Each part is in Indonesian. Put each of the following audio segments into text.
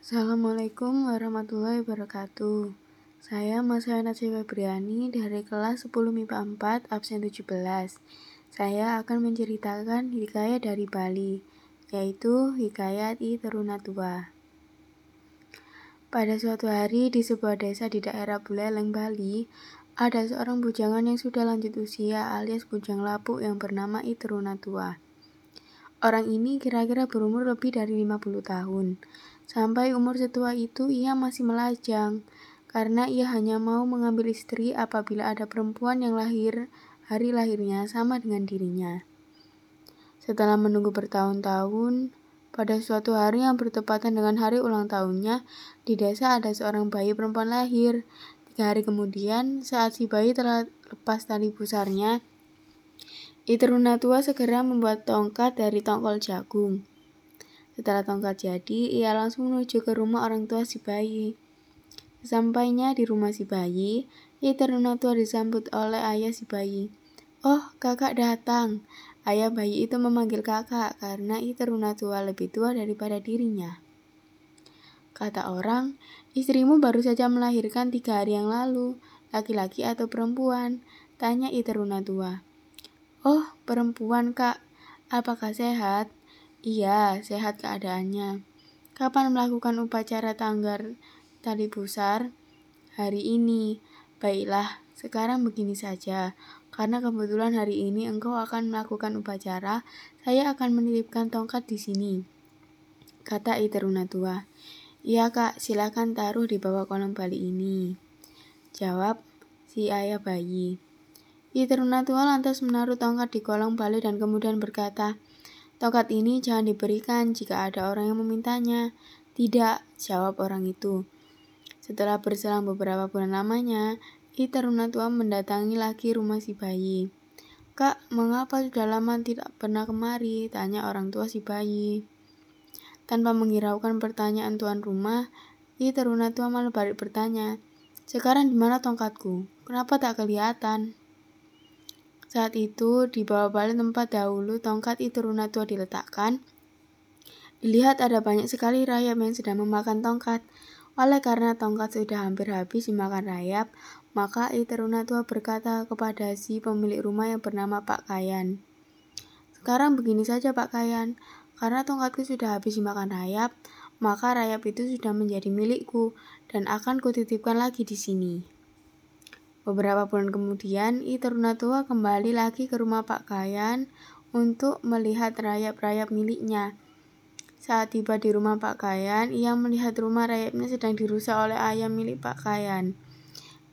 Assalamualaikum warahmatullahi wabarakatuh. Saya Mas Hana Febriani dari kelas 10 MIPA 4 absen 17. Saya akan menceritakan hikayat dari Bali, yaitu hikayat I Terunatua. Pada suatu hari di sebuah desa di daerah Buleleng, Bali, ada seorang bujangan yang sudah lanjut usia alias bujang lapuk yang bernama I Terunatua. Orang ini kira-kira berumur lebih dari 50 tahun. Sampai umur setua itu ia masih melajang, karena ia hanya mau mengambil istri apabila ada perempuan yang lahir hari lahirnya sama dengan dirinya. Setelah menunggu bertahun-tahun, pada suatu hari yang bertepatan dengan hari ulang tahunnya, di desa ada seorang bayi perempuan lahir. Tiga hari kemudian, saat si bayi telah lepas tali pusarnya, Iteruna segera membuat tongkat dari tongkol jagung. Setelah tongkat jadi, ia langsung menuju ke rumah orang tua si bayi. Sampainya di rumah si bayi, ia teruna tua disambut oleh ayah si bayi. Oh, kakak datang. Ayah bayi itu memanggil kakak karena ia teruna tua lebih tua daripada dirinya. Kata orang, istrimu baru saja melahirkan tiga hari yang lalu, laki-laki atau perempuan? Tanya teruna tua. Oh, perempuan kak, apakah sehat? Iya, sehat keadaannya. Kapan melakukan upacara tanggar tali pusar? Hari ini. Baiklah, sekarang begini saja. Karena kebetulan hari ini engkau akan melakukan upacara, saya akan menitipkan tongkat di sini. Kata Iteruna tua. Iya kak, silakan taruh di bawah kolong bali ini. Jawab si ayah bayi. Iteruna tua lantas menaruh tongkat di kolong bali dan kemudian berkata, Tongkat ini jangan diberikan jika ada orang yang memintanya. Tidak, jawab orang itu. Setelah berselang beberapa bulan lamanya, I taruna tua mendatangi lagi rumah si bayi. Kak, mengapa sudah lama tidak pernah kemari? Tanya orang tua si bayi. Tanpa menghiraukan pertanyaan tuan rumah, I taruna tua malah balik bertanya, sekarang di mana tongkatku? Kenapa tak kelihatan? Saat itu, di bawah balai tempat dahulu tongkat itu runa tua diletakkan, dilihat ada banyak sekali rayap yang sedang memakan tongkat. Oleh karena tongkat sudah hampir habis dimakan rayap, maka Iteruna tua berkata kepada si pemilik rumah yang bernama Pak Kayan. Sekarang begini saja Pak Kayan, karena tongkatku sudah habis dimakan rayap, maka rayap itu sudah menjadi milikku dan akan kutitipkan lagi di sini. Beberapa bulan kemudian, I Tua kembali lagi ke rumah Pak Kayan untuk melihat rayap-rayap miliknya. Saat tiba di rumah Pak Kayan, ia melihat rumah rayapnya sedang dirusak oleh ayam milik Pak Kayan.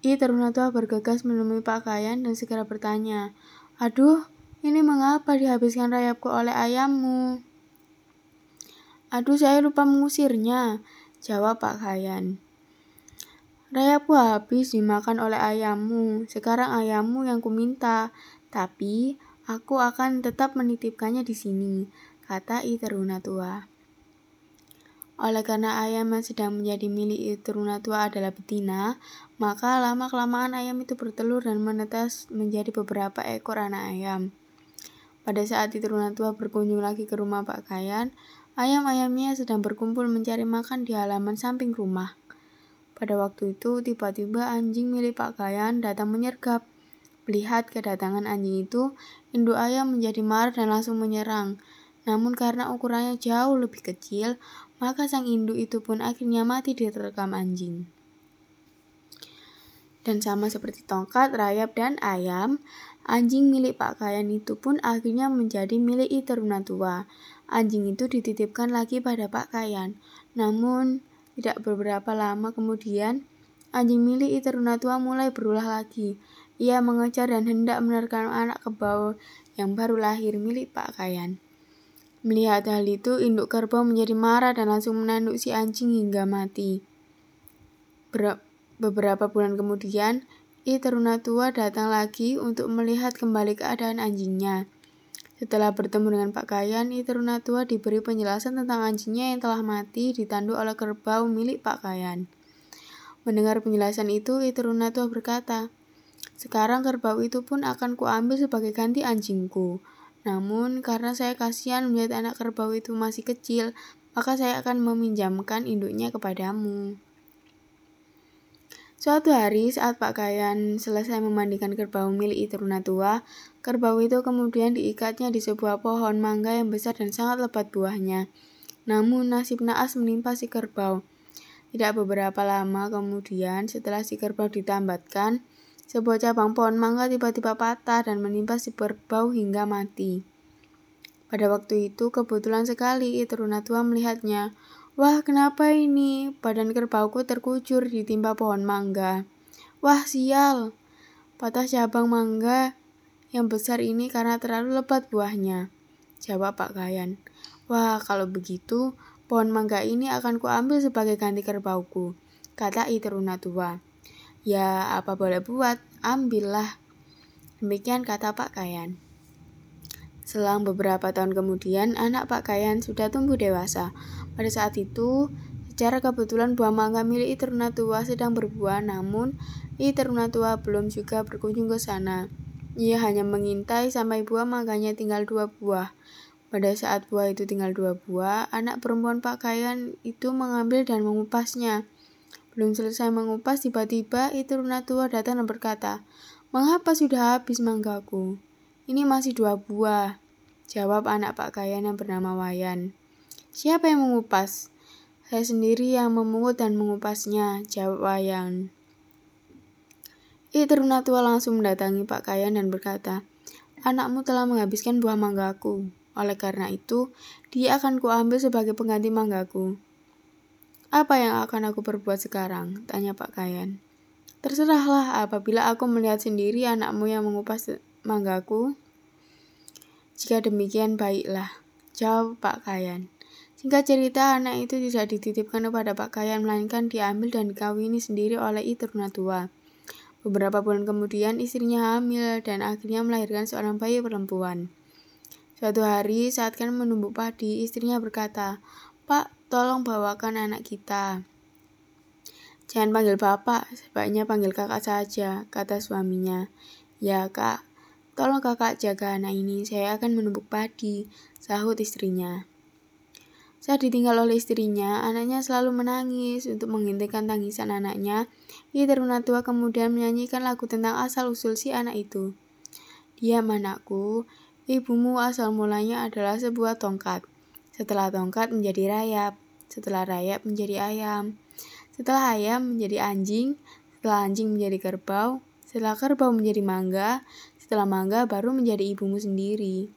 I Tua bergegas menemui Pak Kayan dan segera bertanya, Aduh, ini mengapa dihabiskan rayapku oleh ayammu? Aduh, saya lupa mengusirnya, jawab Pak Kayan. Rayapku habis dimakan oleh ayammu. Sekarang ayammu yang kuminta, tapi aku akan tetap menitipkannya di sini, kata I teruna tua. Oleh karena ayam yang sedang menjadi milik I teruna tua adalah betina, maka lama-kelamaan ayam itu bertelur dan menetas menjadi beberapa ekor anak ayam. Pada saat I teruna tua berkunjung lagi ke rumah Pak Kayan, ayam-ayamnya sedang berkumpul mencari makan di halaman samping rumah. Pada waktu itu, tiba-tiba anjing milik Pak Kayan datang menyergap. Melihat kedatangan anjing itu, induk ayam menjadi marah dan langsung menyerang. Namun karena ukurannya jauh lebih kecil, maka sang induk itu pun akhirnya mati diterkam anjing. Dan sama seperti tongkat, rayap, dan ayam, anjing milik Pak Kayan itu pun akhirnya menjadi milik Iteruna tua. Anjing itu dititipkan lagi pada Pak Kayan. Namun, tidak beberapa lama kemudian, anjing milik Iterunatua mulai berulah lagi. Ia mengejar dan hendak menerkam anak kebau yang baru lahir milik Pak Kayan. Melihat hal itu, induk kerbau menjadi marah dan langsung menanduk si anjing hingga mati. Ber beberapa bulan kemudian, I Terunatua datang lagi untuk melihat kembali keadaan anjingnya. Setelah bertemu dengan Pak Kayan, Iteruna tua diberi penjelasan tentang anjingnya yang telah mati ditanduk oleh kerbau milik Pak Kayan. Mendengar penjelasan itu, Iteruna tua berkata, sekarang kerbau itu pun akan kuambil sebagai ganti anjingku. Namun, karena saya kasihan melihat anak kerbau itu masih kecil, maka saya akan meminjamkan induknya kepadamu. Suatu hari saat Pak Kayan selesai memandikan kerbau milik tua, kerbau itu kemudian diikatnya di sebuah pohon mangga yang besar dan sangat lebat buahnya. Namun nasib naas menimpa si kerbau. Tidak beberapa lama kemudian setelah si kerbau ditambatkan, sebuah cabang pohon mangga tiba-tiba patah dan menimpa si kerbau hingga mati. Pada waktu itu kebetulan sekali tua melihatnya. Wah, kenapa ini? Badan kerbauku terkucur ditimpa pohon mangga. Wah, sial. Patah cabang mangga yang besar ini karena terlalu lebat buahnya. Jawab Pak Kayan. Wah, kalau begitu, pohon mangga ini akan kuambil sebagai ganti kerbauku, kata Iteruna tua. Ya, apa boleh buat, ambillah. Demikian kata Pak Kayan. Selang beberapa tahun kemudian, anak Pak Kayan sudah tumbuh dewasa. Pada saat itu, secara kebetulan buah mangga milik tua sedang berbuah, namun tua belum juga berkunjung ke sana. Ia hanya mengintai sampai buah mangganya tinggal dua buah. Pada saat buah itu tinggal dua buah, anak perempuan Pak Kayan itu mengambil dan mengupasnya. Belum selesai mengupas, tiba-tiba tua datang dan berkata, Mengapa sudah habis manggaku? Ini masih dua buah. Jawab anak Pak Kayan yang bernama Wayan. Siapa yang mengupas? Saya sendiri yang memungut dan mengupasnya, jawab Wayang. I teruna tua langsung mendatangi Pak Kayan dan berkata, Anakmu telah menghabiskan buah manggaku. Oleh karena itu, dia akan kuambil sebagai pengganti manggaku. Apa yang akan aku perbuat sekarang? Tanya Pak Kayan. Terserahlah apabila aku melihat sendiri anakmu yang mengupas manggaku. Jika demikian, baiklah. Jawab Pak Kayan. Singkat cerita, anak itu tidak dititipkan kepada Pak Kayan, melainkan diambil dan dikawini sendiri oleh Iteruna tua. Beberapa bulan kemudian, istrinya hamil dan akhirnya melahirkan seorang bayi perempuan. Suatu hari, saat kan menumbuk padi, istrinya berkata, Pak, tolong bawakan anak kita. Jangan panggil bapak, sebaiknya panggil kakak saja, kata suaminya. Ya kak, tolong kakak jaga anak ini, saya akan menumbuk padi, sahut istrinya. Saat ditinggal oleh istrinya, anaknya selalu menangis. Untuk menghentikan tangisan anaknya, Iteruna tua kemudian menyanyikan lagu tentang asal-usul si anak itu. Diam anakku, ibumu asal mulanya adalah sebuah tongkat. Setelah tongkat menjadi rayap, setelah rayap menjadi ayam, setelah ayam menjadi anjing, setelah anjing menjadi kerbau, setelah kerbau menjadi mangga, setelah mangga baru menjadi ibumu sendiri.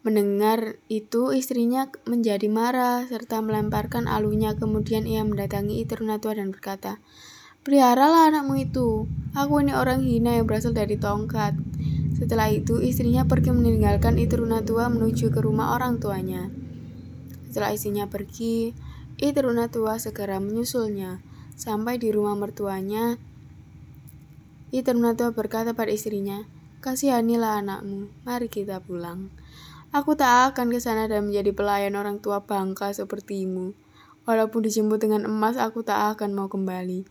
Mendengar itu, istrinya menjadi marah serta melemparkan alunya. Kemudian ia mendatangi tua dan berkata, Peliharalah anakmu itu. Aku ini orang hina yang berasal dari tongkat. Setelah itu, istrinya pergi meninggalkan tua menuju ke rumah orang tuanya. Setelah istrinya pergi, tua segera menyusulnya. Sampai di rumah mertuanya, tua berkata pada istrinya, Kasihanilah anakmu, mari kita pulang. Aku tak akan ke sana dan menjadi pelayan orang tua bangka sepertimu. Walaupun dijemput dengan emas, aku tak akan mau kembali.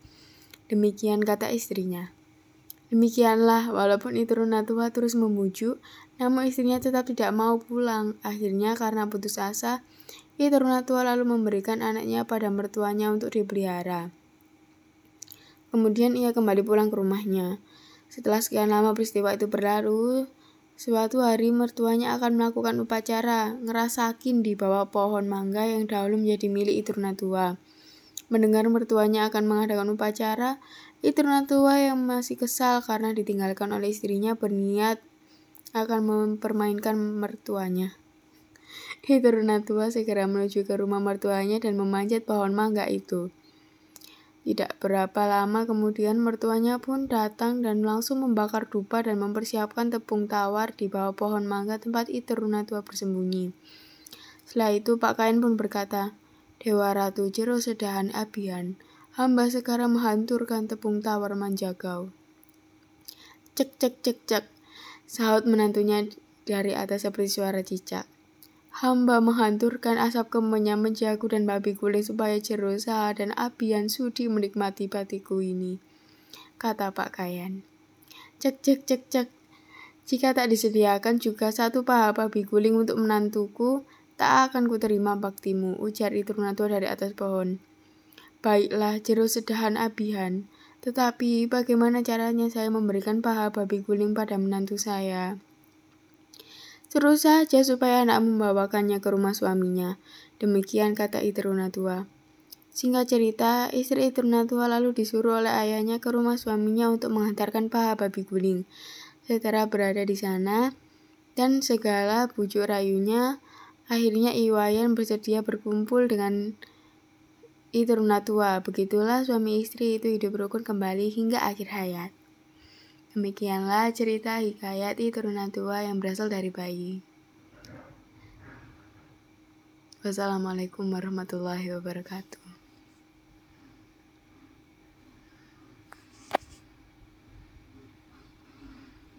Demikian kata istrinya. Demikianlah, walaupun itu Runa tua terus memujuk, namun istrinya tetap tidak mau pulang. Akhirnya karena putus asa, itu Runa tua lalu memberikan anaknya pada mertuanya untuk dipelihara. Kemudian ia kembali pulang ke rumahnya. Setelah sekian lama peristiwa itu berlalu, Suatu hari mertuanya akan melakukan upacara ngerasakin di bawah pohon mangga yang dahulu menjadi milik Iturna tua. Mendengar mertuanya akan mengadakan upacara, Iturna tua yang masih kesal karena ditinggalkan oleh istrinya berniat akan mempermainkan mertuanya. Iturna tua segera menuju ke rumah mertuanya dan memanjat pohon mangga itu. Tidak berapa lama kemudian mertuanya pun datang dan langsung membakar dupa dan mempersiapkan tepung tawar di bawah pohon mangga tempat itu Runa tua bersembunyi. Setelah itu Pak Kain pun berkata, Dewa Ratu Jero Sedahan Abian, hamba sekarang menghancurkan tepung tawar manjagau. Cek cek cek cek, sahut menantunya dari atas seperti suara cicak. Hamba menghancurkan asap kemenyan menjagu dan babi guling supaya Jerosa dan Abian sudi menikmati batiku ini. Kata Pak Kayan. Cek cek cek cek. Jika tak disediakan juga satu paha babi guling untuk menantuku, Tak akan kuterima baktimu, ujar Itrunatua dari atas pohon. Baiklah, jeru sedahan abihan. Tetapi bagaimana caranya saya memberikan paha babi guling pada menantu saya? Suruh saja supaya anak membawakannya ke rumah suaminya. Demikian kata Itrunatua. Singkat cerita, istri Itrunatua lalu disuruh oleh ayahnya ke rumah suaminya untuk menghantarkan paha babi guling. Setelah berada di sana, dan segala bujuk rayunya, akhirnya Iwayan bersedia berkumpul dengan itu tua. Begitulah suami istri itu hidup rukun kembali hingga akhir hayat. Demikianlah cerita hikayat itu tua yang berasal dari bayi. Wassalamualaikum warahmatullahi wabarakatuh.